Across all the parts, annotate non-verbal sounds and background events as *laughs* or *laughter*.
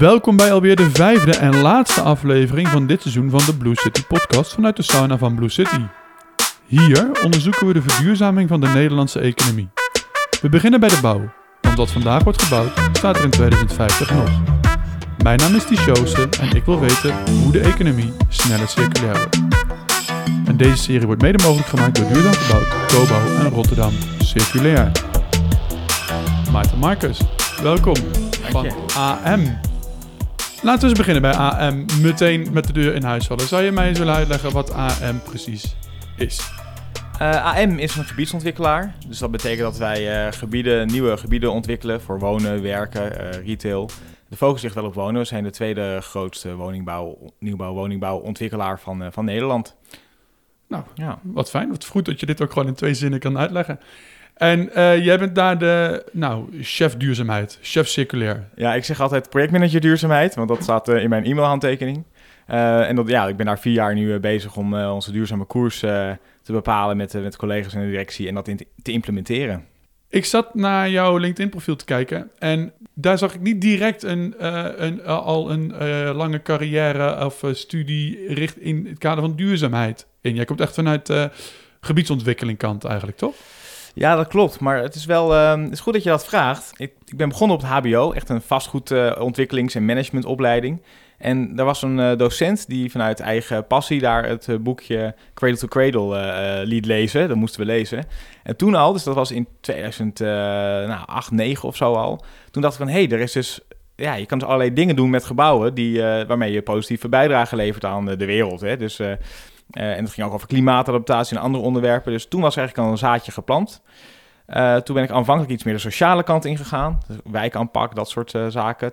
Welkom bij alweer de vijfde en laatste aflevering van dit seizoen van de Blue City podcast vanuit de sauna van Blue City. Hier onderzoeken we de verduurzaming van de Nederlandse economie. We beginnen bij de bouw, want wat vandaag wordt gebouwd staat er in 2050 nog. Mijn naam is Tichose en ik wil weten hoe de economie sneller circulair wordt. En deze serie wordt mede mogelijk gemaakt door Duurzaam Gebouwd, Cobouw en Rotterdam Circulair. Maarten Marcus, welkom van AM. Laten we eens beginnen bij AM. Meteen met de deur in huis vallen. Zou je mij eens willen uitleggen wat AM precies is? Uh, AM is een gebiedsontwikkelaar. Dus dat betekent dat wij uh, gebieden, nieuwe gebieden ontwikkelen voor wonen, werken, uh, retail. De focus ligt wel op wonen. We zijn de tweede grootste woningbouw, nieuwbouw, woningbouwontwikkelaar van, van Nederland. Nou, ja. wat fijn. Wat goed dat je dit ook gewoon in twee zinnen kan uitleggen. En uh, jij bent daar de nou, chef duurzaamheid, chef circulair. Ja, ik zeg altijd projectmanager duurzaamheid, want dat staat uh, in mijn e-mailhandtekening. Uh, en dat, ja, ik ben daar vier jaar nu bezig om onze duurzame koers te bepalen met, met collega's in de directie en dat in te implementeren. Ik zat naar jouw LinkedIn-profiel te kijken en daar zag ik niet direct een, een, al een lange carrière of studie richt in het kader van duurzaamheid in. Jij komt echt vanuit de gebiedsontwikkeling kant eigenlijk, toch? Ja, dat klopt. Maar het is wel uh, het is goed dat je dat vraagt. Ik, ik ben begonnen op het HBO, echt een vastgoedontwikkelings- en managementopleiding. En daar was een uh, docent die vanuit eigen passie daar het uh, boekje Cradle to Cradle uh, liet lezen. Dat moesten we lezen. En toen al, dus dat was in 2008, nou, 9 of zo al. Toen dacht ik van, hé, hey, er is dus... Ja, je kan dus allerlei dingen doen met gebouwen die, waarmee je positieve bijdrage levert aan de wereld. Hè? Dus en het ging ook over klimaatadaptatie en andere onderwerpen. Dus toen was eigenlijk al een zaadje geplant. Uh, toen ben ik aanvankelijk iets meer de sociale kant ingegaan. Dus wijkaanpak, dat soort uh, zaken,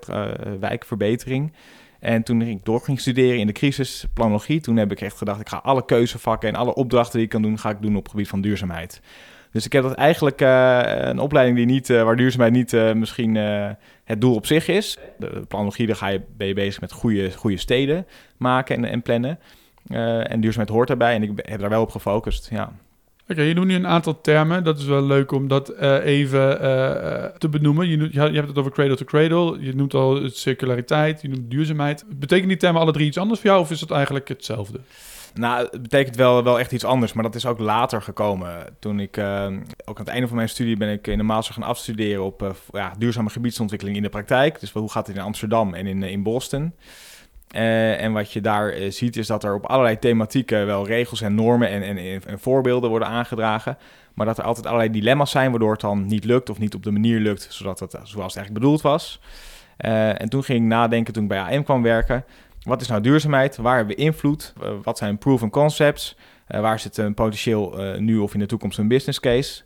wijkverbetering. En toen ik door ging studeren in de crisisplanologie, toen heb ik echt gedacht, ik ga alle keuzevakken en alle opdrachten die ik kan doen, ga ik doen op het gebied van duurzaamheid. Dus ik heb dat eigenlijk een opleiding die niet, waar duurzaamheid niet misschien het doel op zich is. De, de planologie, daar ga je, ben je bezig met goede, goede steden maken en, en plannen. Uh, en duurzaamheid hoort daarbij en ik heb daar wel op gefocust, ja. Oké, je noemt nu een aantal termen. Dat is wel leuk om dat uh, even uh, te benoemen. Je, noemt, je, hebt het over cradle to cradle. Je noemt al circulariteit, je noemt duurzaamheid. Betekent die termen alle drie iets anders voor jou of is het eigenlijk hetzelfde? Nou, het betekent wel, wel echt iets anders, maar dat is ook later gekomen. Toen ik, uh, ook aan het einde van mijn studie ben ik in de master gaan afstuderen op ja, duurzame gebiedsontwikkeling in de praktijk. Dus hoe gaat het in Amsterdam en in, in Boston? Uh, en wat je daar uh, ziet is dat er op allerlei thematieken wel regels en normen en, en, en, voorbeelden worden aangedragen. Maar dat er altijd allerlei dilemma's zijn waardoor het dan niet lukt of niet op de manier lukt zodat het, zoals het eigenlijk bedoeld was. En toen ging ik nadenken toen ik bij AM kwam werken. Wat is nou duurzaamheid? Waar hebben we invloed? wat zijn proven concepts? waar zit een potentieel nu of in de toekomst een business case?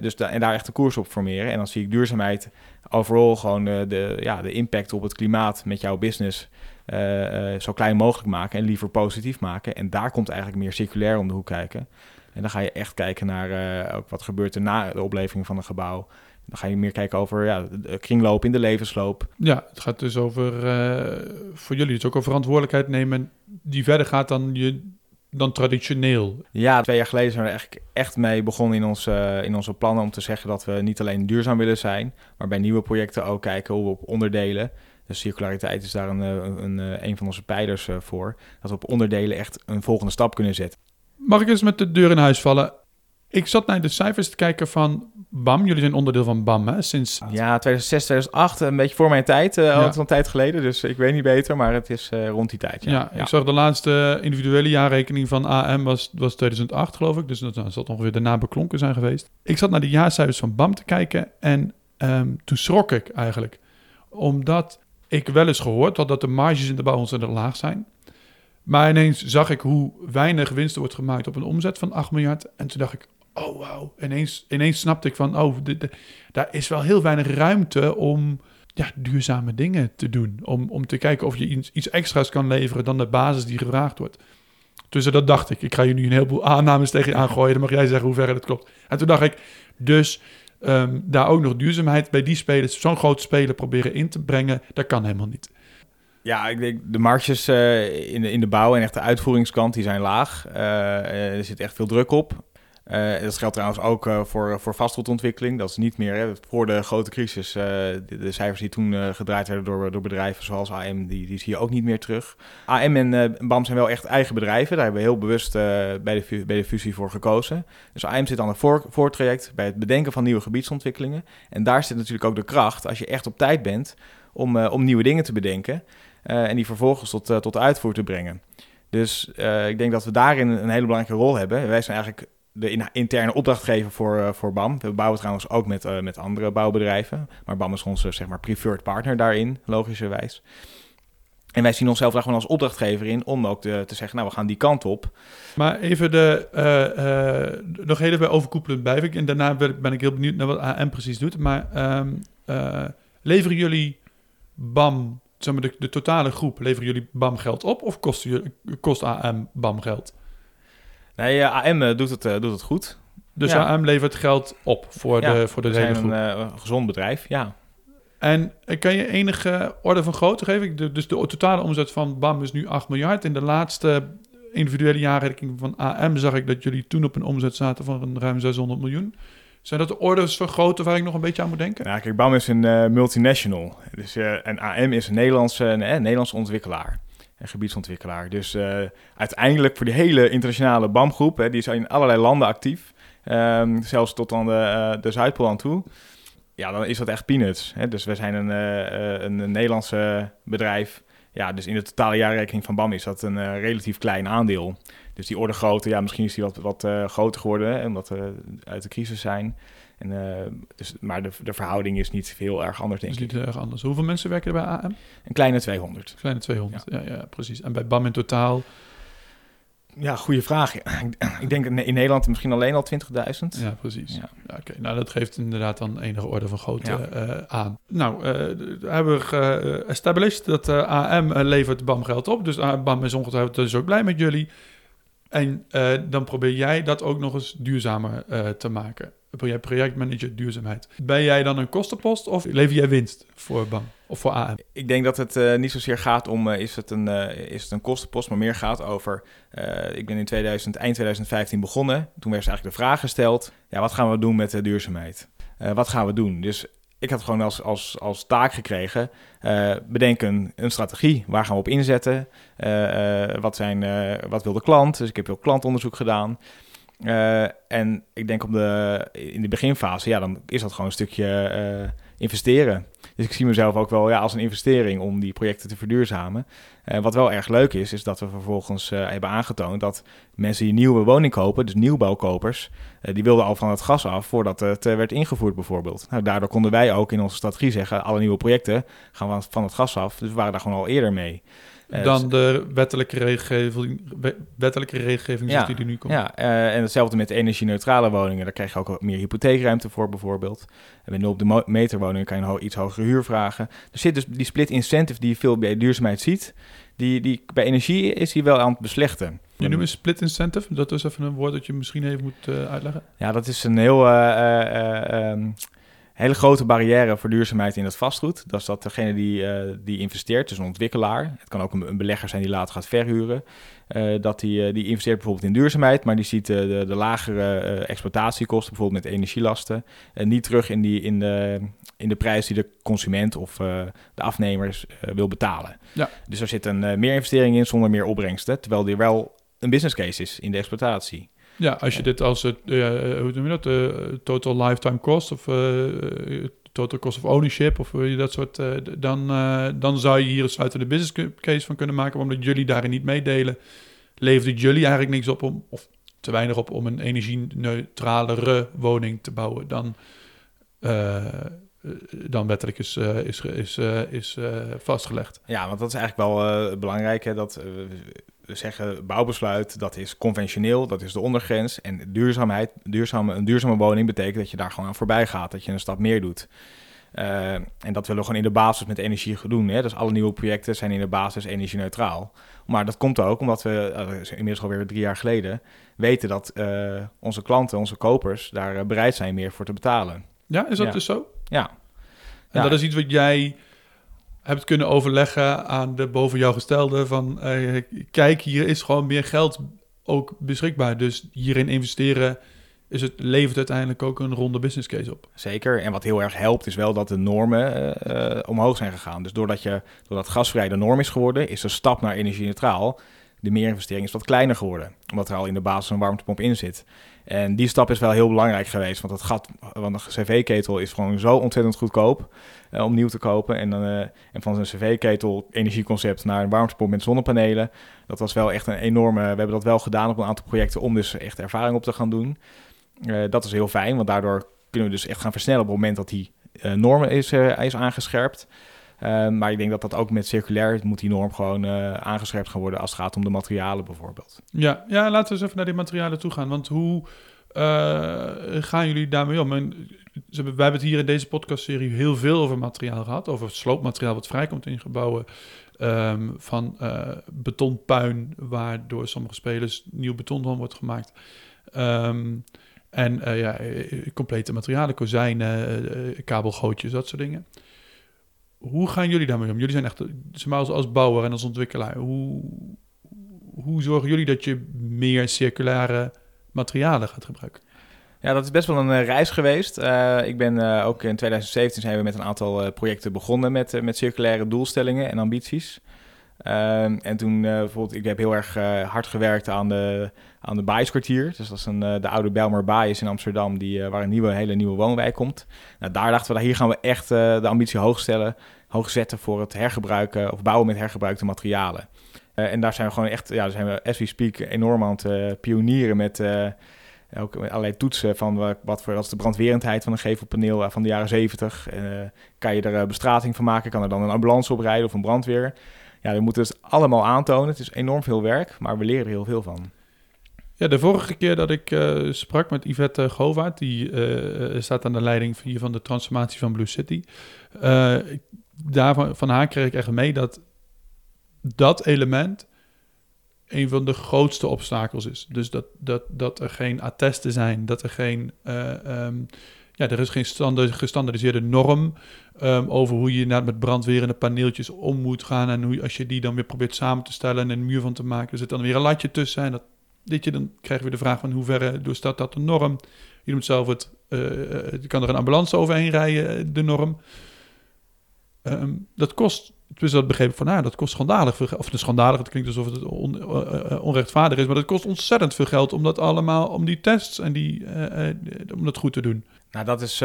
dus en daar echt een koers op formeren. En dan zie ik duurzaamheid overal gewoon de, ja, de impact op het klimaat met jouw business uh, uh, zo klein mogelijk maken en liever positief maken. En daar komt eigenlijk meer circulair om de hoek kijken. En dan ga je echt kijken naar uh, ook wat gebeurt er na de oplevering van een gebouw. Dan ga je meer kijken over ja, de kringloop in de levensloop. Ja, het gaat dus over, voor jullie, het ook over verantwoordelijkheid nemen die verder gaat dan, je, dan traditioneel. Ja, twee jaar geleden zijn we er echt, echt mee begonnen in, ons, in onze plannen om te zeggen dat we niet alleen duurzaam willen zijn, maar bij nieuwe projecten ook kijken hoe we op onderdelen de circulariteit is daar een, eh, een, een, eh, een van onze pijlers eh, voor. Dat we op onderdelen echt een volgende stap kunnen zetten. Mag ik eens met de deur in huis vallen? Ik zat naar de cijfers te kijken van BAM. Jullie zijn onderdeel van BAM, hè? Sinds... Ja, 2006, 2008, een beetje voor mijn tijd. Uh, ja. al een tijd geleden, dus ik weet niet beter, maar het is uh, rond die tijd. Ja. Ja, ja. ik zag de laatste individuele jaarrekening van AM was, was 2008, geloof ik. Dus dat, dat zal ongeveer daarna beklonken zijn geweest. Ik zat naar de jaarcijfers van BAM te kijken en um, toen schrok ik eigenlijk. Omdat ik wel eens gehoord had dat de marges in de bouw ontzettend laag zijn. Maar ineens zag ik hoe weinig winst wordt gemaakt op een omzet van 8 miljard. En toen dacht ik, oh wauw. Ineens, ineens snapte ik van, oh, daar is wel heel weinig ruimte om ja, duurzame dingen te doen. Om, om te kijken of je iets, extra's kan leveren dan de basis die gevraagd wordt. Dus dat dacht ik. Ik ga je nu een heleboel aannames tegen je aangooien. Dan mag jij zeggen hoe ver dat klopt. En toen dacht ik, dus um, daar ook nog duurzaamheid bij die spelers, zo'n grote speler proberen in te brengen, dat kan helemaal niet. Ja, ik denk de marges uh, in, de, in de bouw en echt de uitvoeringskant, die zijn laag. Uh, er zit echt veel druk op. Uh, dat geldt trouwens ook uh, voor, voor vastgoedontwikkeling. Dat is niet meer hè, voor de grote crisis. De, de, cijfers die toen gedraaid werden door, door bedrijven zoals AM, die, die zie je ook niet meer terug. AM en BAM zijn wel echt eigen bedrijven. Daar hebben we heel bewust bij, de, bij de fusie voor gekozen. Dus AM zit aan het voor, voortraject bij het bedenken van nieuwe gebiedsontwikkelingen. En daar zit natuurlijk ook de kracht, als je echt op tijd bent, om, om nieuwe dingen te bedenken. en die vervolgens tot, tot uitvoer te brengen. Dus ik denk dat we daarin een hele belangrijke rol hebben. Wij zijn eigenlijk de interne opdrachtgever voor, uh, voor BAM. We bouwen trouwens ook met, uh, met andere bouwbedrijven. Maar BAM is onze zeg maar, preferred partner daarin, logischerwijs. En wij zien onszelf daar gewoon als opdrachtgever in om ook te, te zeggen, nou, we gaan die kant op. Maar even de, uh, nog heel even overkoepelend blijf En daarna ben ik heel benieuwd naar wat AM precies doet. Maar um, leveren jullie BAM, zeg maar de, de totale groep, leveren jullie BAM geld op? Of kost, kost AM BAM geld? Nee, eh, AM eh, doet het, eh, doet het goed. Dus AM levert geld op voor de, voor de hele groep. een gezond bedrijf, ja. En kan je enige orde van grootte geven? dus de totale omzet van BAM is nu 8 miljard. In de laatste individuele jaarrekening van AM zag ik dat jullie toen op een omzet zaten van ruim 600 miljoen. Zijn dat de orders van grootte waar ik nog een beetje aan moet denken? Ja, kijk, BAM is een multinational. Dus, en AM is een Nederlandse, een, Nederlandse ontwikkelaar en gebiedsontwikkelaar. Dus uh, uiteindelijk voor die hele internationale BAM-groep, hè, die is in allerlei landen actief, um, zelfs tot aan de, uh, Zuidpool aan toe. Ja, dan is dat echt peanuts. Hè? Dus we zijn een, uh, een, een Nederlandse bedrijf. Ja, dus in de totale jaarrekening van BAM is dat een relatief klein aandeel. Dus die orde grootte, ja, misschien is die wat, wat groter geworden, hè, omdat we uit de crisis zijn. En, uh, dus, maar de, de verhouding is niet heel erg anders, denk is niet heel erg anders. Hoeveel mensen werken er bij AM? Een kleine 200. Kleine 200, ja. ja, precies. En bij BAM in totaal? Ja, goede vraag. Ik denk in Nederland misschien alleen al 20.000. Ja, precies. Ja. ja Oké, nou dat geeft inderdaad dan enige orde van grootte uh, aan. Nou, uh, hebben we geestablished dat AM levert BAM geld op. Dus BAM is ongetwijfeld dus ook blij met jullie. En dan probeer jij dat ook nog eens duurzamer te maken jij projectmanager duurzaamheid. Ben jij dan een kostenpost of lever jij winst voor BAM of voor AM? Ik denk dat het uh, niet zozeer gaat om is, het een, is het een kostenpost, maar meer gaat over. ik ben in 2000, eind 2015 begonnen. Toen werd eigenlijk de vraag gesteld: ja, wat gaan we doen met de duurzaamheid? wat gaan we doen? Dus ik had gewoon als, als, als taak gekregen: bedenken een strategie. Waar gaan we op inzetten? wat, zijn, wat wil de klant? Dus ik heb veel klantonderzoek gedaan. Uh, en ik denk op de, in de beginfase, ja, dan is dat gewoon een stukje uh, investeren. Dus ik zie mezelf ook wel ja, als een investering om die projecten te verduurzamen. Uh, wat wel erg leuk is, is dat we vervolgens hebben aangetoond dat mensen die nieuwe woning kopen, dus nieuwbouwkopers, die wilden al van het gas af voordat het werd ingevoerd bijvoorbeeld. Nou, daardoor konden wij ook in onze strategie zeggen, alle nieuwe projecten gaan van het gas af. Dus we waren daar gewoon al eerder mee. Eh, dan de wettelijke regelgeving, wettelijke regelgeving ja, die er nu komt. Ja, uh, en hetzelfde met energie-neutrale woningen. Daar krijg je ook meer hypotheekruimte voor bijvoorbeeld. En bij 0 op de meter woningen kan je een iets hogere huur vragen. Er zit dus die split incentive die je veel bij duurzaamheid ziet. Die, die, bij energie is die wel aan het beslechten. Je noemt een split incentive. Dat is even een woord dat je misschien even moet uh, uitleggen. Ja, dat is een heel... Um, hele grote barrière voor duurzaamheid in het vastgoed. Dat is dat degene die, uh, die investeert, dus een ontwikkelaar. Het kan ook een, belegger zijn die later gaat verhuren. Uh, dat die, uh, die investeert bijvoorbeeld in duurzaamheid, maar die ziet de, de lagere exploitatiekosten, bijvoorbeeld met energielasten, niet terug in, die, in, de, in de prijs die de consument of de afnemers wil betalen. Ja. Dus er zit een meer investering in zonder meer opbrengsten, terwijl er wel een business case is in de exploitatie. Ja, als je dit als het, uh, hoe noem je dat, uh, total lifetime cost of total cost of ownership of je dat soort, dan, dan zou je hier een sluitende business case van kunnen maken, omdat jullie daarin niet meedelen, levert jullie eigenlijk niks op om, of te weinig op om een energie-neutralere woning te bouwen dan, dan wettelijk is, is, is, is vastgelegd. Ja, want dat is eigenlijk wel belangrijk, hè, dat zeggen bouwbesluit, dat is conventioneel, dat is de ondergrens. En duurzaamheid, duurzame, een duurzame woning betekent dat je daar gewoon aan voorbij gaat, dat je een stap meer doet. Uh, en dat willen we gewoon in de basis met energie doen. Hè? Dus alle nieuwe projecten zijn in de basis energie-neutraal. Maar dat komt ook omdat we, uh, inmiddels alweer drie jaar geleden, weten dat uh, onze klanten, onze kopers, daar bereid zijn meer voor te betalen. Ja, is dat dus zo? Ja. En dat is iets wat jij hebt kunnen overleggen aan de boven jou gestelde van uh, kijk, hier is gewoon meer geld ook beschikbaar. Dus hierin investeren is het, levert uiteindelijk ook een ronde business case op. Zeker. En wat heel erg helpt is wel dat de normen uh, omhoog zijn gegaan. Dus doordat, je, doordat gasvrij de norm is geworden, is de stap naar energie-neutraal, de meerinvestering is wat kleiner geworden. Omdat er al in de basis een warmtepomp in zit. En die stap is wel heel belangrijk geweest. Want het gat, want een cv-ketel is gewoon zo ontzettend goedkoop uh, om nieuw te kopen. En, dan, uh, en van een cv-ketel energieconcept naar een warmtepomp met zonnepanelen. Dat was wel echt een enorme... We hebben dat wel gedaan op een aantal projecten om dus echt ervaring op te gaan doen. Uh, dat is heel fijn, want daardoor kunnen we dus echt gaan versnellen op het moment dat die normen is, is aangescherpt. Maar ik denk dat dat ook met circulair moet die norm gewoon aangescherpt gaan worden als het gaat om de materialen bijvoorbeeld. Ja, ja laten we eens even naar die materialen toe gaan. Want hoe gaan jullie daarmee om? Wij hebben het hier in deze podcastserie heel veel over materiaal gehad. Over sloopmateriaal wat vrijkomt in gebouwen. Um, van uh, betonpuin, waardoor sommige spelers nieuw beton van wordt gemaakt. Um, en ja, complete materialen, kozijnen, kabelgootjes, dat soort dingen. Hoe gaan jullie daarmee om? Jullie zijn echt, als, als bouwer en als ontwikkelaar, hoe, hoe zorgen jullie dat je meer circulaire materialen gaat gebruiken? Ja, dat is best wel een uh, reis geweest. Uh, ik ben uh, ook in 2017 zijn we met een aantal projecten begonnen met, met circulaire doelstellingen en ambities. Ehm, en toen bijvoorbeeld, ik heb heel erg hard gewerkt aan de, aan de. Dus dat is een, de oude Belmer Baai is in Amsterdam, die, waar een nieuwe, hele nieuwe woonwijk komt. Nou, daar dachten we, hier gaan we echt de ambitie hoog stellen, hoog zetten voor het hergebruiken of bouwen met hergebruikte materialen. en daar zijn we gewoon echt, ja, daar zijn we as we speak enorm aan het pionieren met ook allerlei toetsen van wat voor als de brandwerendheid van een gevelpaneel eh, van de jaren 70. Uh, kan je er eh, bestrating van maken? Kan er dan een ambulance op rijden of een brandweer? Ja, we moeten het allemaal aantonen. Het is enorm veel werk, maar we leren er heel veel van. Ja, de vorige keer dat ik uh, sprak met Yvette Govaert, die uh, staat aan de leiding van, van de transformatie van Blue City. Uh, daarvan, van haar kreeg ik echt mee dat dat element een van de grootste obstakels is. Dus dat, dat, dat er geen attesten zijn, dat er geen. Um, ja, er is geen standaard, gestandardiseerde norm um, over hoe je met brandwerende paneeltjes om moet gaan. En hoe, als je die dan weer probeert samen te stellen en een muur van te maken, er zit dan weer een latje tussen. En dat, dit je, dan krijgen we de vraag van hoe ver doorstaat dat de norm? Je noemt zelf het, uh, kan er een ambulance overheen rijden, de norm. Um, dat kost dus dat begreep ik van, nou, dat kost schandalig veel. Of de schandalig, het klinkt alsof het on, onrechtvaardig is, maar dat kost ontzettend veel geld om dat allemaal, om die tests en die, om dat goed te doen. Nou, dat is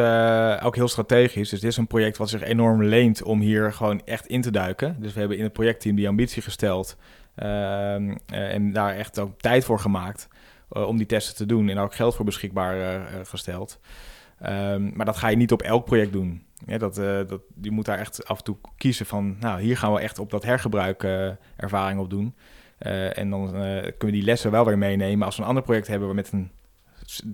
ook heel strategisch. Dus dit is een project wat zich enorm leent om hier gewoon echt in te duiken. Dus we hebben in het projectteam die ambitie gesteld ehm, en daar echt ook tijd voor gemaakt om die testen te doen en ook geld voor beschikbaar gesteld. Um, maar dat ga je niet op elk project doen. Ja, dat, dat, je moet daar echt af en toe kiezen van, nou, hier gaan we echt op dat hergebruik ervaring op doen. En dan kunnen we die lessen wel weer meenemen als we een ander project hebben met een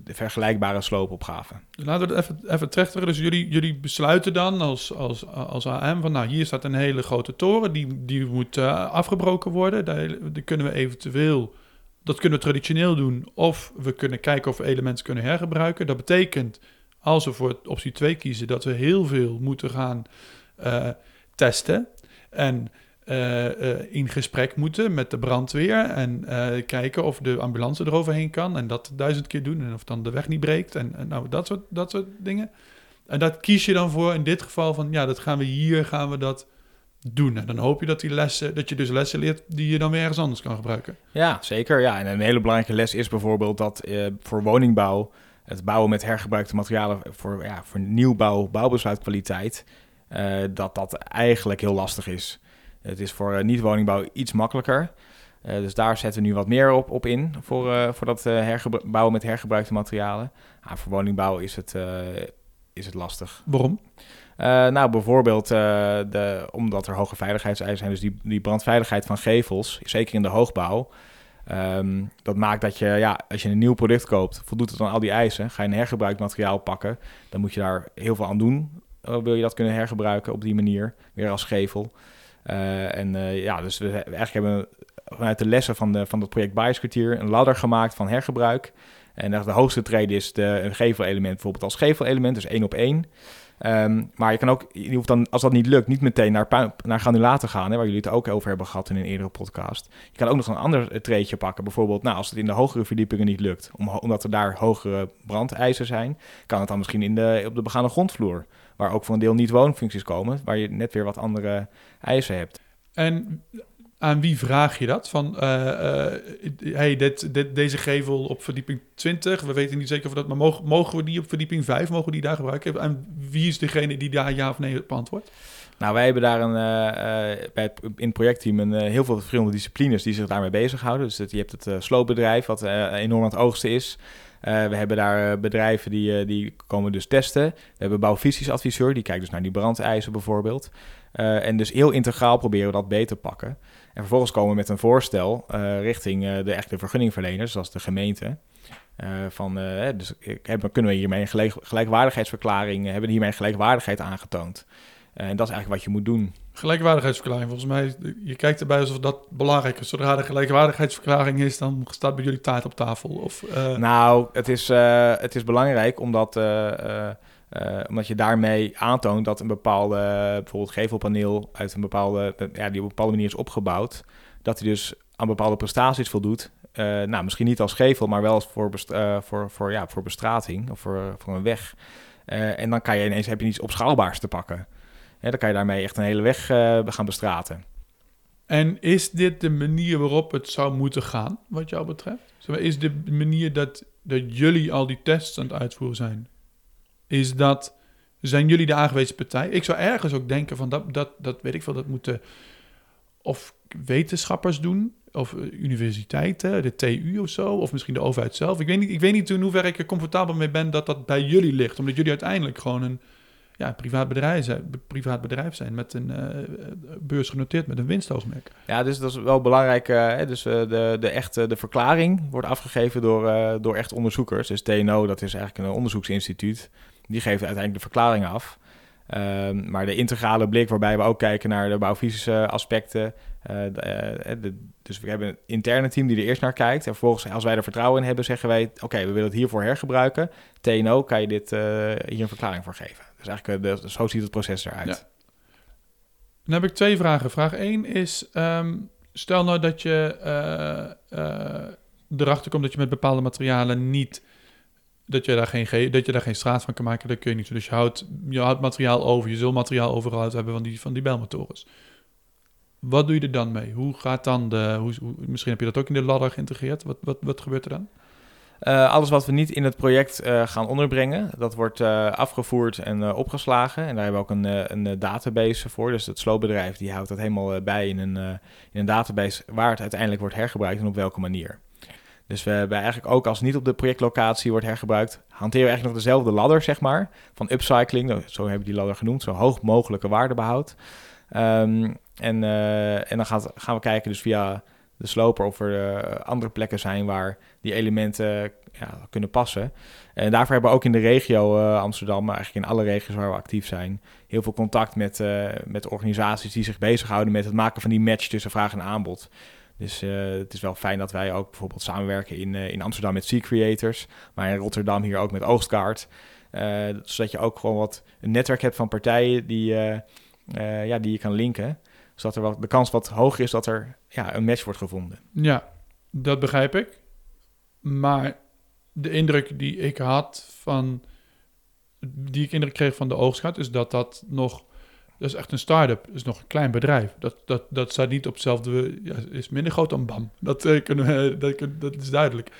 vergelijkbare sloopopgave. Laten we het even, even trechteren. Dus jullie, jullie besluiten dan als, als, als AM van, nou, hier staat een hele grote toren, die, die moet afgebroken worden. Daar, kunnen we eventueel dat kunnen we traditioneel doen. Of we kunnen kijken of we elementen kunnen hergebruiken. Dat betekent als we voor optie 2 kiezen, dat we heel veel moeten gaan uh, testen. En in gesprek moeten met de brandweer. En kijken of de ambulance eroverheen kan. En dat duizend keer doen. En of dan de weg niet breekt. En, en nou, dat soort, dat soort dingen. En dat kies je dan voor in dit geval van ja, dat gaan we hier, gaan we dat doen. En dan hoop je dat die lessen, dat je dus lessen leert die je dan weer ergens anders kan gebruiken. Ja, zeker. Ja, en een hele belangrijke les is bijvoorbeeld dat voor woningbouw het bouwen met hergebruikte materialen voor, ja, voor nieuwbouw, bouwbesluitkwaliteit, uh, dat dat eigenlijk heel lastig is. Het is voor uh, niet-woningbouw iets makkelijker. Uh, dus daar zetten we nu wat meer op, op in voor, voor dat bouwen met hergebruikte materialen. Ah, voor woningbouw is het, is het lastig. Waarom? nou, bijvoorbeeld de, omdat er hoge veiligheidseisen zijn. Dus die, die brandveiligheid van gevels, zeker in de hoogbouw, Um, dat maakt dat je, ja, als je een nieuw product koopt, voldoet het aan al die eisen. Ga je een hergebruikt materiaal pakken, dan moet je daar heel veel aan doen. Uh, wil je dat kunnen hergebruiken op die manier, weer als gevel. Uh, en uh, ja, dus we eigenlijk hebben vanuit de lessen van, de, van het project Biaskwartier een ladder gemaakt van hergebruik. En de hoogste trede is de, een gevelelement bijvoorbeeld als gevelelement, dus één op één. Ehm, maar je kan ook, je hoeft dan, als dat niet lukt, niet meteen naar, naar granulaten gaan, hè, waar jullie het ook over hebben gehad in een eerdere podcast. Je kan ook nog een ander treetje pakken. Bijvoorbeeld, nou, als het in de hogere verdiepingen niet lukt, om, omdat er daar hogere brandeisen zijn, kan het dan misschien in de, op de begane grondvloer, waar ook voor een deel niet woonfuncties komen, waar je net weer wat andere eisen hebt. En aan wie vraag je dat? Van, uh, hey, dit, dit, deze gevel op verdieping 20, we weten niet zeker of dat, maar mogen, mogen we die op verdieping 5, mogen we die daar gebruiken? En wie is degene die daar ja of nee op antwoordt? Nou, wij hebben daar een, uh, bij in het projectteam een, heel veel verschillende disciplines die zich daarmee bezighouden. Dus je hebt het sloopbedrijf, wat enorm aan het oogsten is. we hebben daar bedrijven die, die komen dus testen. We hebben bouwvisiesadviseur, die kijkt dus naar die brandeisen bijvoorbeeld. en dus heel integraal proberen we dat beter te pakken. En vervolgens komen we met een voorstel uh, richting uh, de echte vergunningverleners, zoals de gemeente. Uh, van, dus kunnen we hiermee een gelijk, gelijkwaardigheidsverklaring, hebben we hiermee gelijkwaardigheid aangetoond. en dat is eigenlijk wat je moet doen. Gelijkwaardigheidsverklaring, volgens mij, je kijkt erbij alsof dat belangrijk is. Zodra de gelijkwaardigheidsverklaring is, dan staat bij jullie taart op tafel. Of, Nou, het is, het is belangrijk omdat uh, omdat je daarmee aantoont dat een bepaalde, bijvoorbeeld gevelpaneel uit een bepaalde, ja, die op een bepaalde manier is opgebouwd, dat hij dus aan bepaalde prestaties voldoet. Uh, nou, misschien niet als gevel, maar wel voor, uh, voor, voor, ja, voor bestrating of voor, voor een weg. en dan kan je ineens heb je iets opschaalbaars te pakken. dan kan je daarmee echt een hele weg gaan bestraten. En is dit de manier waarop het zou moeten gaan, wat jou betreft? Is de manier dat, dat jullie al die tests aan het uitvoeren zijn? Is dat zijn jullie de aangewezen partij? Ik zou ergens ook denken van dat, dat, dat weet ik veel, dat moeten of wetenschappers doen, of eh, universiteiten, de TU of zo, of misschien de overheid zelf. Ik weet niet, ik weet niet in hoeverre ik er comfortabel mee ben dat dat bij jullie ligt, omdat jullie uiteindelijk gewoon een ja, privaat, bedrijf zijn, privaat bedrijf zijn met een uh, beurs genoteerd met een winstoogmerk. Ja, dus dat is wel belangrijk. Dus de, de, echte, de verklaring wordt afgegeven door, door echt onderzoekers. Dus TNO, dat is eigenlijk een onderzoeksinstituut die geeft uiteindelijk de verklaring af. Um, maar de integrale blik, waarbij we ook kijken naar de bouwfysische aspecten. Uh, de, dus we hebben een interne team die er eerst naar kijkt. En vervolgens, als wij er vertrouwen in hebben, zeggen wij: Oké, we willen het hiervoor hergebruiken. TNO, kan je dit, uh, hier een verklaring voor geven? Dus eigenlijk, de, zo ziet het proces eruit. Ja. Dan heb ik twee vragen. Vraag 1 is: um, stel nou dat je erachter komt dat je met bepaalde materialen niet dat je daar geen, dat je daar geen straat van kan maken, dat kun je niet. Dus je houdt, je houdt materiaal over, je zult materiaal overgehouden hebben van die, van die belmotors. Wat doe je er dan mee? Hoe gaat dan de, hoe, misschien heb je dat ook in de ladder geïntegreerd. Wat, wat, wat gebeurt er dan? Uh, alles wat we niet in het project uh, gaan onderbrengen, dat wordt uh, afgevoerd en opgeslagen. En daar hebben we ook een, een database voor. Dus het sloopbedrijf die houdt dat helemaal bij in een, in een database waar het uiteindelijk wordt hergebruikt en op welke manier. Dus we hebben eigenlijk ook als niet op de projectlocatie wordt hergebruikt, hanteren we eigenlijk nog dezelfde ladder, zeg maar, van upcycling. Nou, zo hebben die ladder genoemd, zo hoog mogelijke waardebehoud. Um, en, uh, en dan gaan, we kijken dus via de sloper of er uh, andere plekken zijn waar die elementen ja, kunnen passen. En daarvoor hebben we ook in de regio Amsterdam, maar eigenlijk in alle regio's waar we actief zijn, heel veel contact met, met organisaties die zich bezighouden met het maken van die match tussen vraag en aanbod. Dus uh, het is wel fijn dat wij ook bijvoorbeeld samenwerken in, uh, in Amsterdam met Sea Creators, maar in Rotterdam hier ook met Oogstkaart. Uh, zodat je ook gewoon wat een netwerk hebt van partijen die, ja, die je kan linken. Zodat er wat, de kans wat hoger is dat er ja, een match wordt gevonden. Ja, dat begrijp ik. Maar de indruk die ik had van. die ik indruk kreeg van de oogstkaart, is dat dat nog dat is echt een start-up. Dat is nog een klein bedrijf. Dat, dat, dat staat niet op hetzelfde... Is minder groot dan BAM. Dat, uh, kunnen *laughs* dat, dat is duidelijk.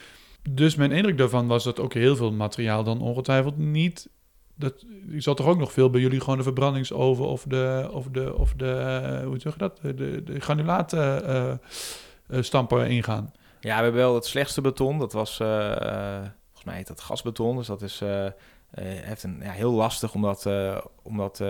Dus mijn indruk daarvan was dat ook heel veel materiaal dan ongetwijfeld niet... Dat, je zal toch ook nog veel bij jullie gewoon de verbrandingsoven of de... Of de, of de uh, hoe zeg je dat? De, de granulaten uh, ingaan. Ja, we hebben wel het slechtste beton. Dat was... volgens mij heet dat gasbeton. Dus dat is... heeft een, ja, heel lastig om dat... om dat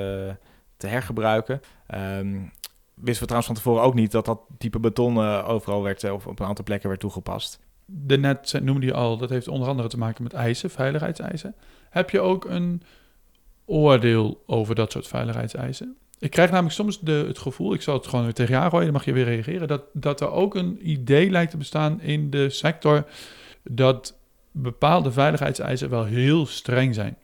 te hergebruiken. Um, wisten we trouwens van tevoren ook niet dat dat type beton uh, overal werd, uh, of op een aantal plekken werd toegepast. De net noemde je al, dat heeft onder andere te maken met eisen, veiligheidseisen. Heb je ook een oordeel over dat soort veiligheidseisen? Ik krijg namelijk soms de, het gevoel, ik zal het gewoon weer tegen jou gooien, dan mag je weer reageren, dat, dat er ook een idee lijkt te bestaan in de sector dat bepaalde veiligheidseisen wel heel streng zijn.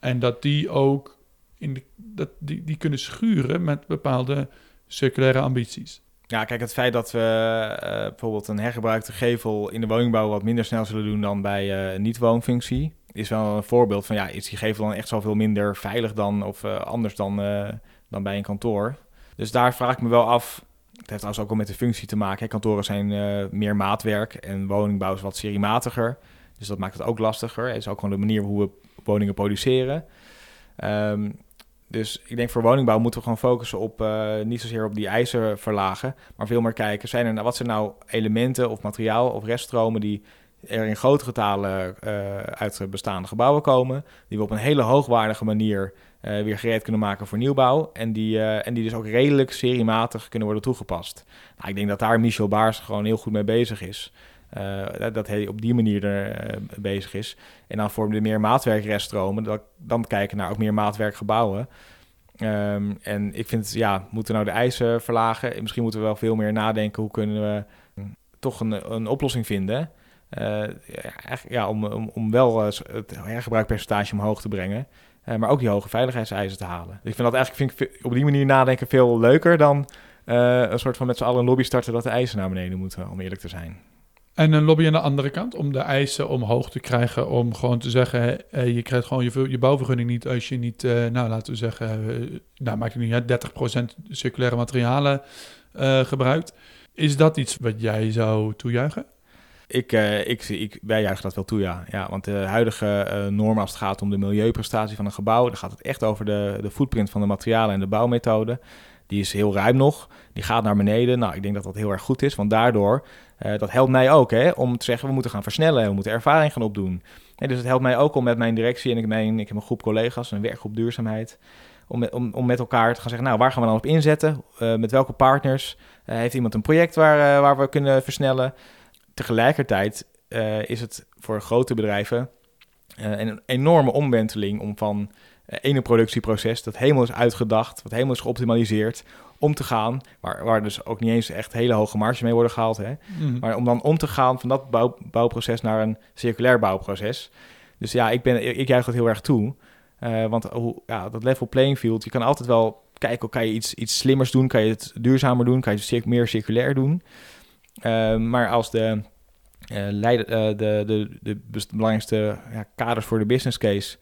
En dat die ook in dat, die, die kunnen schuren met bepaalde circulaire ambities. Ja, kijk, het feit dat we eh, bijvoorbeeld een hergebruikte gevel in de woningbouw wat minder snel zullen doen dan bij uh, niet-woonfunctie, is wel een voorbeeld van ja, is die gevel dan echt zoveel minder veilig dan of uh, anders dan, dan bij een kantoor? Dus daar vraag ik me wel af. Het heeft trouwens ook wel met de functie te maken. Kantoren zijn meer maatwerk en woningbouw is wat seriematiger. Dus dat maakt het ook lastiger. Het is ook gewoon de manier hoe we woningen produceren. Um, dus ik denk voor woningbouw moeten we gewoon focussen op uh, niet zozeer op die eisen verlagen, maar veel meer kijken, zijn er, nou, wat zijn nou elementen of materiaal of reststromen die er in grote getalen uh, uit bestaande gebouwen komen, die we op een hele hoogwaardige manier uh, weer gereed kunnen maken voor nieuwbouw en die, en die dus ook redelijk seriematig kunnen worden toegepast. Nou, ik denk dat daar Michel Baars gewoon heel goed mee bezig is. Uh, dat hij op die manier er uh, bezig is. En dan voor de meer maatwerkreststromen, dat, dan kijken naar ook meer maatwerkgebouwen. Um, en ik vind, ja, moeten we nou de eisen verlagen? Misschien moeten we wel veel meer nadenken hoe kunnen we toch een, een oplossing vinden. Uh, ja, om, om, om wel het hergebruikpercentage omhoog te brengen. maar ook die hoge veiligheidseisen te halen. Dus ik vind dat eigenlijk vind ik op die manier nadenken veel leuker dan een soort van met z'n allen lobby starten dat de eisen naar beneden moeten, om eerlijk te zijn. En een lobby aan de andere kant om de eisen omhoog te krijgen. Om gewoon te zeggen, je krijgt gewoon je, je bouwvergunning niet als je niet, uh, nou laten we zeggen, uh, nou maakt niet 30% circulaire materialen gebruikt. Is dat iets wat jij zou toejuichen? Ik, ik, ik, wij juichen dat wel toe, ja. ja want de huidige norm als het gaat om de milieuprestatie van een gebouw, dan gaat het echt over de, de footprint van de materialen en de bouwmethode. Die is heel ruim nog. Die gaat naar beneden. Nou, ik denk dat dat heel erg goed is. Want daardoor, uh, dat helpt mij ook hè, om te zeggen, we moeten gaan versnellen. We moeten ervaring gaan opdoen. dus het helpt mij ook om met mijn directie en ik, mijn, ik heb een groep collega's, een werkgroep duurzaamheid. Om met, om, om met elkaar te gaan zeggen, nou, waar gaan we dan op inzetten? Uh, met welke partners? Uh, heeft iemand een project waar, waar we kunnen versnellen? Tegelijkertijd is het voor grote bedrijven een enorme omwenteling om van ene productieproces dat helemaal is uitgedacht, wat helemaal is geoptimaliseerd, om te gaan, waar, waar dus ook niet eens echt hele hoge marges mee worden gehaald, hè? Mhm. maar om dan om te gaan van dat bouw, bouwproces naar een circulair bouwproces. Dus ja, ik, ben, ik juich dat heel erg toe, uh, want hoe, ja, dat level playing field, je kan altijd wel kijken, kan je iets, iets slimmers doen, kan je het duurzamer doen, kan je het meer circulair doen. Uh, maar als de, uh, leid, de, de, de, de belangrijkste ja, kaders voor de business case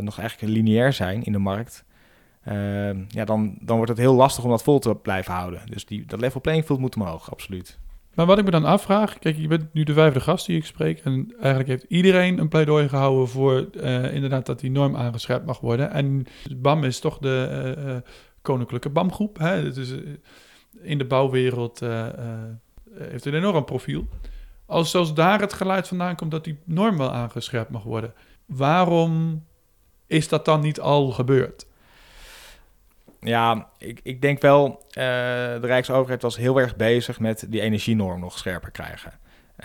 nog eigenlijk lineair zijn in de markt, uh, ja, dan, dan wordt het heel lastig om dat vol te blijven houden. Dus die, dat level playing field moet omhoog, absoluut. Maar wat ik me dan afvraag, kijk, je bent nu de vijfde gast die ik spreek. En eigenlijk heeft iedereen een pleidooi gehouden voor uh, inderdaad dat die norm aangescherpt mag worden. En BAM is toch de koninklijke BAM-groep. Dus in de bouwwereld heeft een enorm profiel. Als zelfs daar het geluid vandaan komt dat die norm wel aangescherpt mag worden. Waarom is dat dan niet al gebeurd? Ja, ik, ik denk wel, uh, de Rijksoverheid was heel erg bezig met die energienorm nog scherper krijgen.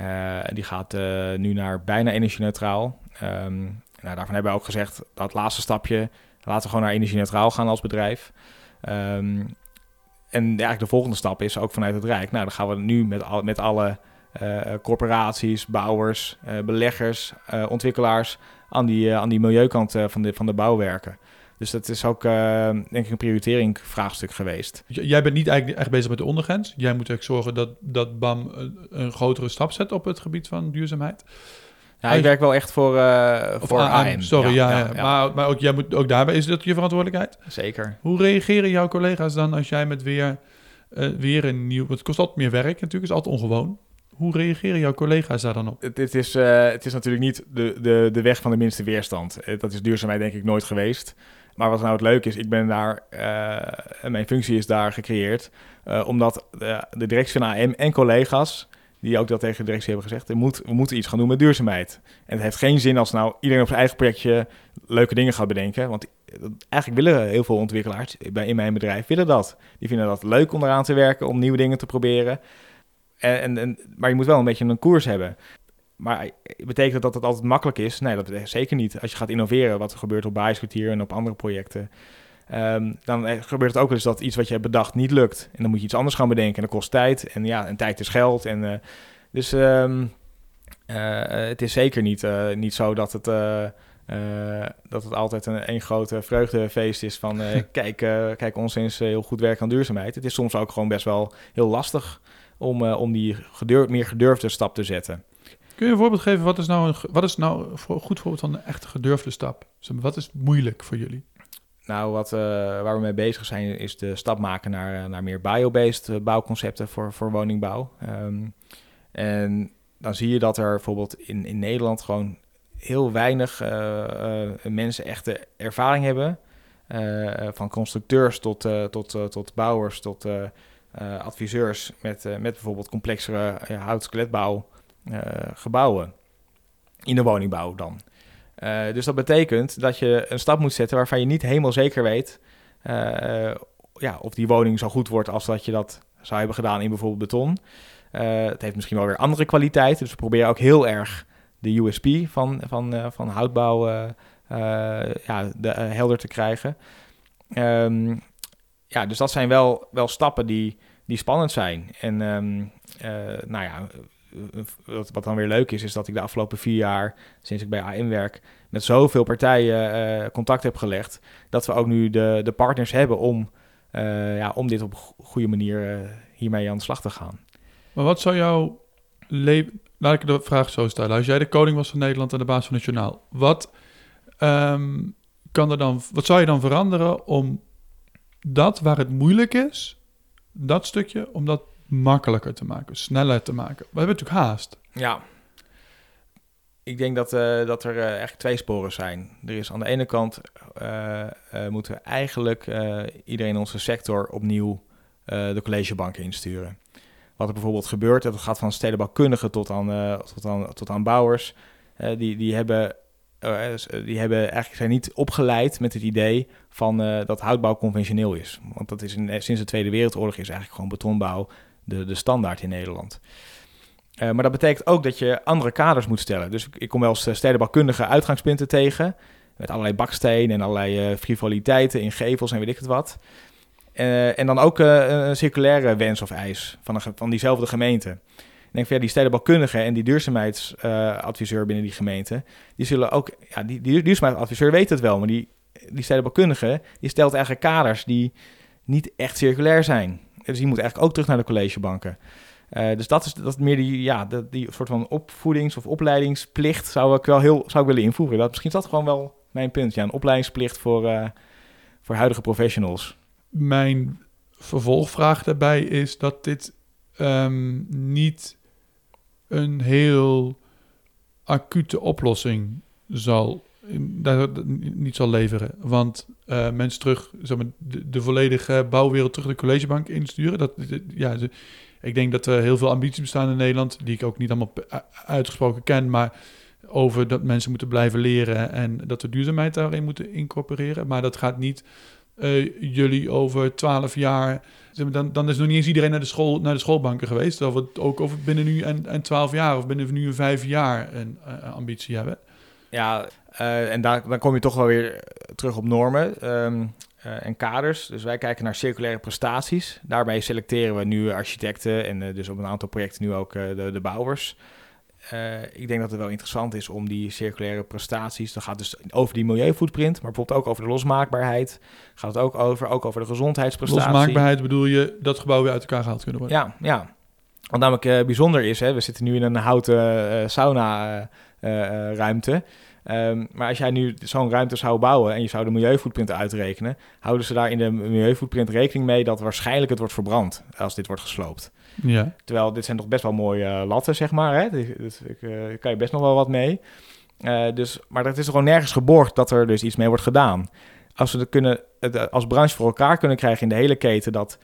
Uh, die gaat uh, nu naar bijna energie-neutraal. Um, nou, daarvan hebben we ook gezegd, dat laatste stapje, laten we gewoon naar energie-neutraal gaan als bedrijf. Um, en eigenlijk de volgende stap is ook vanuit het Rijk. Nou, dan gaan we nu met, al, met alle corporaties, bouwers, beleggers, ontwikkelaars aan die, aan die milieukant van, de, van de bouwwerken. Dus dat is ook, uh, denk ik, een prioritering vraagstuk geweest. Jij bent niet eigenlijk echt bezig met de ondergrens. Jij moet eigenlijk zorgen dat, dat BAM een, grotere stap zet op het gebied van duurzaamheid. Ja, ik werk wel echt voor, uh, voor AM. Sorry, ja, ja, ja, Maar, maar ook, jij moet, ook daarbij is dat je verantwoordelijkheid? Zeker. Hoe reageren jouw collega's dan als jij met weer, uh, weer een nieuw... Het kost altijd meer werk natuurlijk, is altijd ongewoon. Hoe reageren jouw collega's daar dan op? Het, is, uh, het is natuurlijk niet de, de, de weg van de minste weerstand. Dat is duurzaamheid denk ik nooit geweest. Maar wat nou het leuke is, ik ben daar, uh, mijn functie is daar gecreëerd, omdat de, directie van AM en collega's, die ook dat tegen de directie hebben gezegd, moet, we moeten iets gaan doen met duurzaamheid. En het heeft geen zin als nou iedereen op zijn eigen projectje leuke dingen gaat bedenken, want eigenlijk willen heel veel ontwikkelaars in mijn bedrijf willen dat. Die vinden dat leuk om eraan te werken, om nieuwe dingen te proberen. En, en, maar je moet wel een beetje een koers hebben. Maar betekent dat dat het altijd makkelijk is? Nee, dat is zeker niet. Als je gaat innoveren, wat er gebeurt op Bijskwartier en op andere projecten... Um, dan eh, gebeurt het ook wel eens dat iets wat je hebt bedacht niet lukt. En dan moet je iets anders gaan bedenken en dat kost tijd. En ja, en tijd is geld. En, uh, dus um, uh, het is zeker niet, niet zo dat het eh, dat het altijd een, een grote vreugdefeest is van eh, *laughs* kijk, eh, kijk, ons eens heel goed werk aan duurzaamheid. Het is soms ook gewoon best wel heel lastig om, om die gedurf, meer gedurfde stap te zetten. Kun je een voorbeeld geven, wat is nou een, wat is nou een goed voorbeeld van een echt gedurfde stap? Wat is moeilijk voor jullie? Nou, wat, waar we mee bezig zijn, is de stap maken naar, naar meer biobased bouwconcepten voor, voor woningbouw. Ehm, en dan zie je dat er bijvoorbeeld in, in Nederland gewoon heel weinig uh, uh, mensen echte ervaring hebben. Uh, van constructeurs tot, tot, tot bouwers, tot adviseurs met, met bijvoorbeeld complexere hout-skeletbouw gebouwen. In de woningbouw dan. dus dat betekent dat je een stap moet zetten waarvan je niet helemaal zeker weet ja, of die woning zo goed wordt als dat je dat zou hebben gedaan in bijvoorbeeld beton. het heeft misschien wel weer andere kwaliteiten. Dus we proberen ook heel erg de USP van, van, uh, van houtbouw uh, ja, de, helder te krijgen. Um, ja, dus dat zijn wel, wel stappen die, die spannend zijn. En um, nou ja, wat, dan weer leuk is, is dat ik de afgelopen vier jaar, sinds ik bij AM werk, met zoveel partijen contact heb gelegd, dat we ook nu de, de partners hebben om, ja, om dit op een goede manier hiermee aan de slag te gaan. Maar wat zou jouw leven laat ik de vraag zo stellen. Als jij de koning was van Nederland en de baas van het journaal, wat, ehm, kan er dan, wat zou je dan veranderen om dat waar het moeilijk is, dat stukje, om dat makkelijker te maken, sneller te maken? We hebben natuurlijk haast. Ja. Ik denk dat, uh, dat er uh, eigenlijk twee sporen zijn. Er is aan de ene kant uh, moeten we eigenlijk iedereen in onze sector opnieuw de collegebanken insturen wat er bijvoorbeeld gebeurt. Dat gaat van stedenbouwkundigen tot aan, tot aan, tot aan bouwers. Die, die, hebben, die hebben eigenlijk zijn niet opgeleid met het idee van dat houtbouw conventioneel is. Want dat is in, sinds de Tweede Wereldoorlog is eigenlijk gewoon betonbouw de, de standaard in Nederland. maar dat betekent ook dat je andere kaders moet stellen. Dus ik kom wel eens stedenbouwkundige uitgangspunten tegen. Met allerlei bakstenen en allerlei frivoliteiten in gevels en weet ik het wat. En dan ook een circulaire wens of eis van, een, van diezelfde gemeente. Denk van ja, die stedenbouwkundige en die duurzaamheidsadviseur binnen die gemeente, die zullen ook, ja, die, die duurzaamheidsadviseur weet het wel, maar die, die stedenbouwkundige, die stelt eigenlijk kaders die niet echt circulair zijn. Dus die moet eigenlijk ook terug naar de collegebanken. Uh, dus dat is, dat meer die, ja, die, die soort van opvoedings- of opleidingsplicht zou ik wel heel zou ik willen invoeren. Dat, misschien is dat gewoon wel mijn punt. Ja, een opleidingsplicht voor, uh, voor huidige professionals mijn vervolgvraag daarbij is dat dit um, niet een heel acute oplossing zal, niet zal leveren. Want uh, mensen terug, de, volledige bouwwereld terug de collegebank insturen. Dat, ja, ik denk dat er heel veel ambities bestaan in Nederland, die ik ook niet allemaal uitgesproken ken, maar over dat mensen moeten blijven leren en dat we duurzaamheid daarin moeten incorporeren. Maar dat gaat niet uh, jullie over twaalf jaar. Dan, dan is nog niet eens iedereen naar de, school, naar de schoolbanken geweest. Of het ook over binnen nu en twaalf jaar of binnen nu en vijf jaar een uh, ambitie hebben. Ja, uh, en daar, dan kom je toch wel weer terug op normen um, en kaders. Dus wij kijken naar circulaire prestaties. Daarbij selecteren we nu architecten en dus op een aantal projecten nu ook de bouwers. Uh, ik denk dat het wel interessant is om die circulaire prestaties, dat gaat dus over die milieufootprint, maar bijvoorbeeld ook over de losmaakbaarheid, gaat het ook over, ook over de gezondheidsprestatie. Losmaakbaarheid bedoel je dat gebouw weer uit elkaar gehaald kunnen worden? Ja, ja. Wat namelijk uh, bijzonder is, hè, we zitten nu in een houten uh, sauna ruimte. Um, maar als jij nu zo'n ruimte zou bouwen en je zou de milieufootprint uitrekenen, houden ze daar in de milieufootprint rekening mee dat waarschijnlijk het wordt verbrand als dit wordt gesloopt. Ja. Terwijl dit zijn toch best wel mooie uh, latten, zeg maar. Hè? Dus, ik, uh, kan je best nog wel wat mee. Uh, dus, maar dat is gewoon nergens geborgd dat er dus iets mee wordt gedaan. Als we het kunnen, het, als branche voor elkaar kunnen krijgen in de hele keten dat,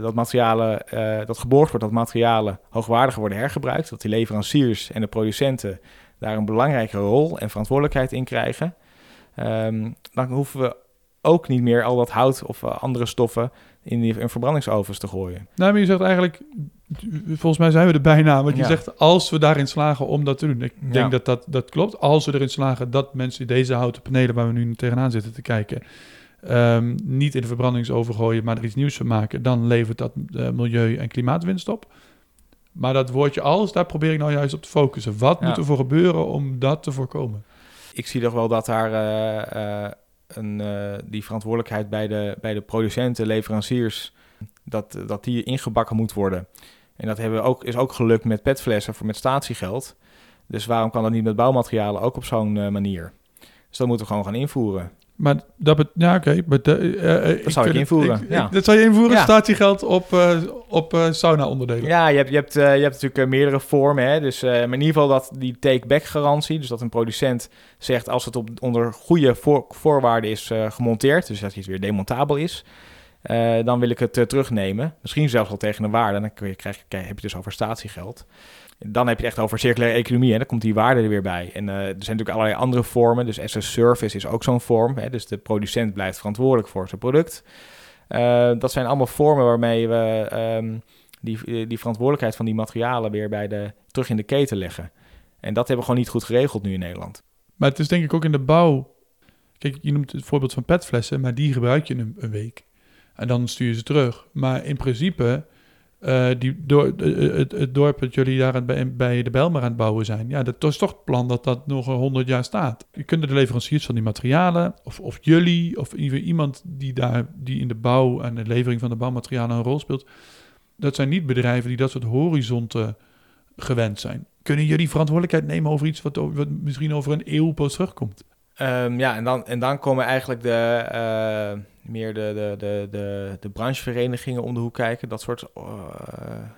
dat materialen, dat geborgd wordt, dat materialen hoogwaardiger worden hergebruikt, dat die leveranciers en de producenten daar een belangrijke rol en verantwoordelijkheid in krijgen, um, dan hoeven we ook niet meer al dat hout of andere stoffen in, die, in verbrandingsovens te gooien. Nou, maar je zegt eigenlijk, volgens mij zijn we er bijna, want je zegt als we daarin slagen om dat te doen. Ik denk dat, dat dat klopt. Als we erin slagen dat mensen deze houten panelen waar we nu tegenaan zitten te kijken, um, niet in de verbrandingsoven gooien, maar er iets nieuws van maken, dan levert dat uh, milieu- en klimaatwinst op. Maar dat woordje als, daar probeer ik nou juist op te focussen. Wat moet er voor gebeuren om dat te voorkomen? Ik zie toch wel dat daar eh, eh, een, eh, die verantwoordelijkheid bij de, bij de producenten, leveranciers, dat, dat die ingebakken moet worden. En dat hebben we ook, is ook gelukt met petflessen voor met statiegeld. Dus waarom kan dat niet met bouwmaterialen ook op zo'n manier? Dus dat moeten we gewoon gaan invoeren. Maar dat bet- ja, oké. de- eh, eh, Dat zou ik het- invoeren, ik- ja. ik- dat zou je invoeren, Ja. statiegeld op, eh, op sauna-onderdelen. Ja, je hebt, je hebt, je hebt natuurlijk meerdere vormen. Hè? Dus, maar in ieder geval dat die take-back garantie. Dus dat een producent zegt als het op, onder goede voor- voorwaarden is gemonteerd. Dus dat het weer demontabel is. dan wil ik het terugnemen. Misschien zelfs al tegen een waarde. Dan kun je, krijg, je- heb je dus over statiegeld. Dan heb je echt over circulaire economie. En dan komt die waarde er weer bij. En eh, er zijn natuurlijk allerlei andere vormen. Dus as a service is ook zo'n vorm. Hè? Dus de producent blijft verantwoordelijk voor zijn product. Eh, dat zijn allemaal vormen waarmee we ehm, die, die verantwoordelijkheid van die materialen weer bij de, terug in de keten leggen. En dat hebben we gewoon niet goed geregeld nu in Nederland. Maar het is denk ik ook in de bouw. Kijk, je noemt het voorbeeld van petflessen, maar die gebruik je een, een week. En dan stuur je ze terug. Maar in principe, eh, die door, eh, het, dorp dat jullie daar bij, bij de Bijlmer aan het bouwen zijn, ja, dat is toch het plan dat dat nog een honderd jaar staat. Kunt de leveranciers van die materialen, of, of jullie, of iemand die daar, die in de bouw en de levering van de bouwmaterialen een rol speelt, dat zijn niet bedrijven die dat soort horizonten gewend zijn. Kunnen jullie verantwoordelijkheid nemen over iets wat, wat misschien over een eeuw pas terugkomt? Ehm, ja, en dan, en dan komen eigenlijk de, eh, meer de, de, de, de, de brancheverenigingen om de hoek kijken. Dat soort eh,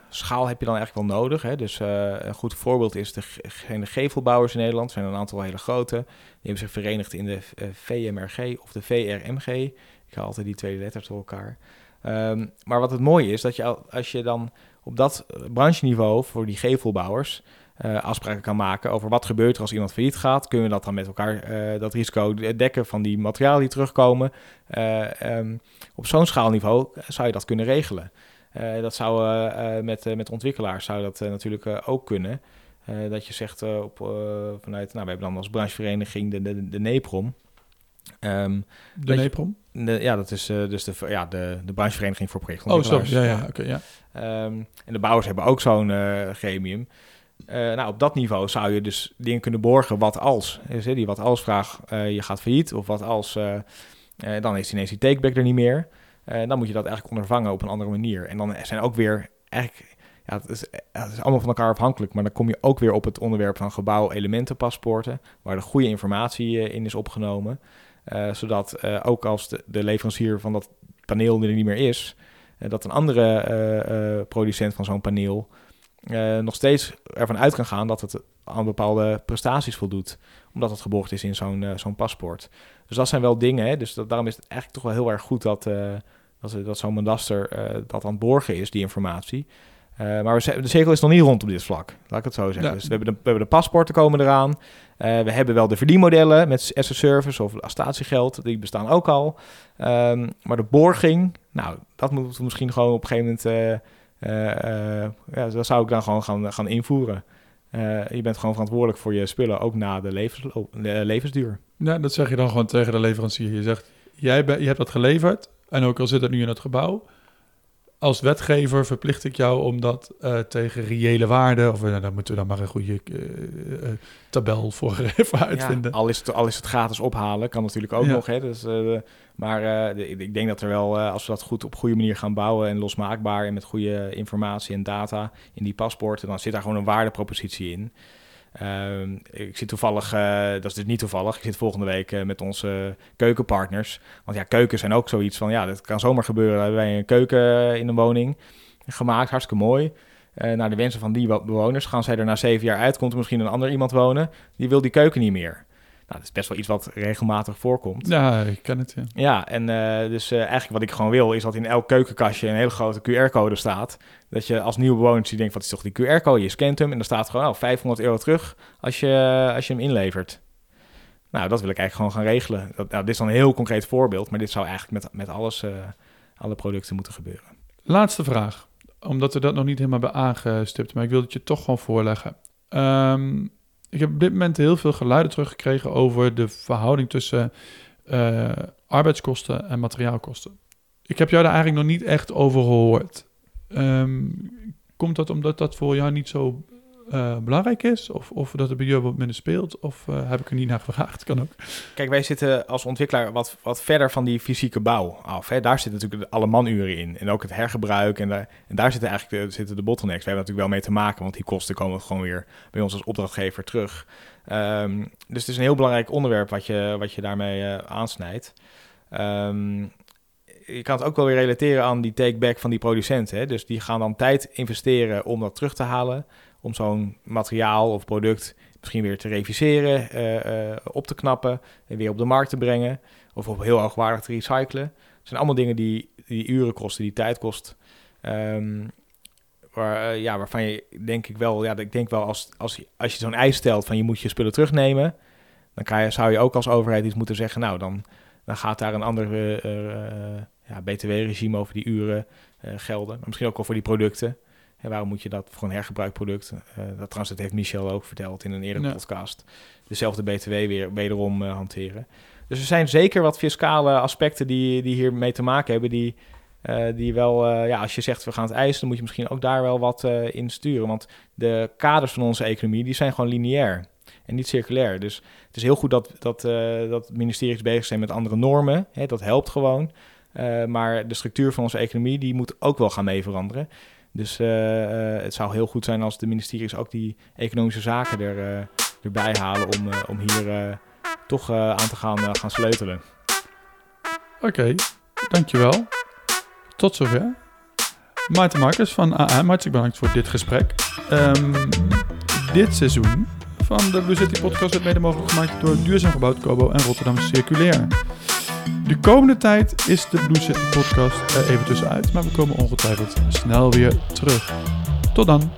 schaal heb je dan eigenlijk wel nodig. Hè? Dus eh, een goed voorbeeld is de, de gevelbouwers in Nederland. Er zijn een aantal hele grote. Die hebben zich verenigd in de eh, VMRG of de VRMG. Ik haal altijd die twee letters door elkaar. Ehm, maar wat het mooie is, dat je al- als je dan op dat brancheniveau voor die gevelbouwers eh, afspraken kan maken over wat gebeurt er als iemand failliet gaat. Kunnen we dat dan met elkaar, eh, dat risico dekken van die materialen die terugkomen. Eh, ehm, op zo'n schaalniveau zou je dat kunnen regelen. Dat zou met, met ontwikkelaars zou dat natuurlijk ook kunnen. Dat je zegt op, vanuit, nou, we hebben dan als branchevereniging de, de, de NEPROM. Ehm, De NEPROM? de, ja, dat is dus de, ja, de, de branchevereniging voor Oh, zo. projectontwikkelaars. Ja, ja, oké, ja. Ehm, en de bouwers hebben ook zo'n eh, gremium. Eh, nou, op dat niveau zou je dus dingen kunnen borgen wat als. Die wat als vraag, eh, je gaat failliet of wat als, eh, dan is ineens die takeback er niet meer. Dan moet je dat eigenlijk ondervangen op een andere manier. En dan zijn ook weer eigenlijk, ja, het is, het is allemaal van elkaar afhankelijk, maar dan kom je ook weer op het onderwerp van gebouw-elementenpaspoorten, waar de goede informatie in is opgenomen. Zodat ook als de, de leverancier van dat paneel er niet meer is, dat een andere producent van zo'n paneel eh, nog steeds ervan uit kan gaan dat het aan bepaalde prestaties voldoet, omdat het geborgd is in zo'n eh, zo'n paspoort. Dus dat zijn wel dingen, hè? dus dat, daarom is het eigenlijk toch wel heel erg goed dat, eh, dat, zo'n mandaster dat aan het borgen is, die informatie. Maar we de cirkel is nog niet rond op dit vlak, laat ik het zo zeggen. Ja. Dus we hebben, de, we hebben de paspoorten komen eraan. We hebben wel de verdienmodellen met as a service of statiegeld, die bestaan ook al. Ehm, maar de borging, nou, dat moeten we misschien gewoon op een gegeven moment... eh, eh, ja, dat zou ik dan gewoon gaan, gaan invoeren. Eh, je bent gewoon verantwoordelijk voor je spullen, ook na de, levensloop, de levensduur. Ja, dat zeg je dan gewoon tegen de leverancier. Je zegt, jij ben, je hebt dat geleverd. En ook al zit het nu in het gebouw. Als wetgever verplicht ik jou om dat eh, tegen reële waarde... of uh, daar moeten we dan maar een goede eh, eh, tabel voor *laughs* even uitvinden. Ja, al, is het, al is het gratis ophalen, kan natuurlijk ook Ja. nog. Hè, dus, eh, maar eh, de- ik denk dat er wel, eh, als we dat goed op goede manier gaan bouwen... en losmaakbaar en met goede informatie en data in die paspoorten... dan zit daar gewoon een waardepropositie in. Ehm, ik zit toevallig, eh, dat is dus niet toevallig, ik zit volgende week eh, met onze keukenpartners. Want ja, keukens zijn ook zoiets van, ja, dat kan zomaar gebeuren. Hebben wij een keuken in een woning gemaakt, hartstikke mooi. Eh, naar de wensen van die wo- bewoners gaan zij er na zeven jaar uit. Komt er misschien een ander iemand wonen, die wil die keuken niet meer. Nou, dat is best wel iets wat regelmatig voorkomt. Ja, ik ken het, ja. Ja, en eh, dus eh, eigenlijk wat ik gewoon wil, is dat in elk keukenkastje een hele grote QR-code staat. Dat je als nieuwe bewoner die denkt, wat is toch die QR-code? Je scant hem en dan staat gewoon oh, 500 euro terug als je, als je hem inlevert. Nou, dat wil ik eigenlijk gewoon gaan regelen. Dat, nou, dit is dan een heel concreet voorbeeld, maar dit zou eigenlijk met, met alles, eh, alle producten moeten gebeuren. Laatste vraag. Omdat we dat nog niet helemaal hebben aangestipt. Maar ik wil het je toch gewoon voorleggen. Ehm, ik heb op dit moment heel veel geluiden teruggekregen over de verhouding tussen eh, arbeidskosten en materiaalkosten. Ik heb jou daar eigenlijk nog niet echt over gehoord. Ehm, komt dat omdat dat voor jou niet zo eh, belangrijk is? Of, of dat het bij jullie wat minder speelt? Of eh, heb ik er niet naar gevraagd? Kan ook. Kijk, wij zitten als ontwikkelaar wat, wat verder van die fysieke bouw af. Hè. Daar zitten natuurlijk alle manuren in. En ook het hergebruik. En daar, en daar zitten eigenlijk de, zitten de bottlenecks. We hebben natuurlijk wel mee te maken, want die kosten komen gewoon weer bij ons als opdrachtgever terug. Ehm, dus het is een heel belangrijk onderwerp wat je, wat je daarmee eh, aansnijdt. Ehm, je kan het ook wel weer relateren aan die take-back van die producenten. Hè? Dus die gaan dan tijd investeren om dat terug te halen. Om zo'n materiaal of product misschien weer te reviseren, eh, eh, op te knappen en weer op de markt te brengen. Of op heel hoogwaardig te recyclen. Het zijn allemaal dingen die, die uren kosten, die tijd kost. Ehm, waar, eh, ja, waarvan je denk ik wel, ja, ik denk wel als, als, als je zo'n eis stelt van je moet je spullen terugnemen, dan kan je, zou je ook als overheid iets moeten zeggen, nou dan, dan gaat daar een ander ja, btw-regime over die uren gelden. Misschien ook al voor die producten. En waarom moet je dat voor een hergebruikproduct? Uh, dat trouwens, dat heeft Michel ook verteld in een eerdere podcast. Dezelfde BTW weer wederom uh, hanteren. Dus er zijn zeker wat fiscale aspecten die, die hier mee te maken hebben. Die, uh, die wel, ja, als je zegt we gaan het eisen, dan moet je misschien ook daar wel wat in sturen. Want de kaders van onze economie, die zijn gewoon lineair en niet circulair. Dus het is heel goed dat, dat, dat ministeries bezig zijn met andere normen. Hè, dat helpt gewoon. maar de structuur van onze economie, die moet ook wel gaan mee veranderen. Dus uh, het zou heel goed zijn als de ministeries ook die economische zaken er, uh, erbij halen om, om hier toch aan te gaan, gaan sleutelen. Oké, dankjewel. Tot zover. Maarten Marcus van AA, hartelijk bedankt voor dit gesprek. Um, dit seizoen van de Blue City Podcast werd mede mogelijk gemaakt door Duurzaam Gebouwd Kobo en Rotterdam Circulair. De komende tijd is de City Podcast even tussenuit, maar we komen ongetwijfeld snel weer terug. Tot dan!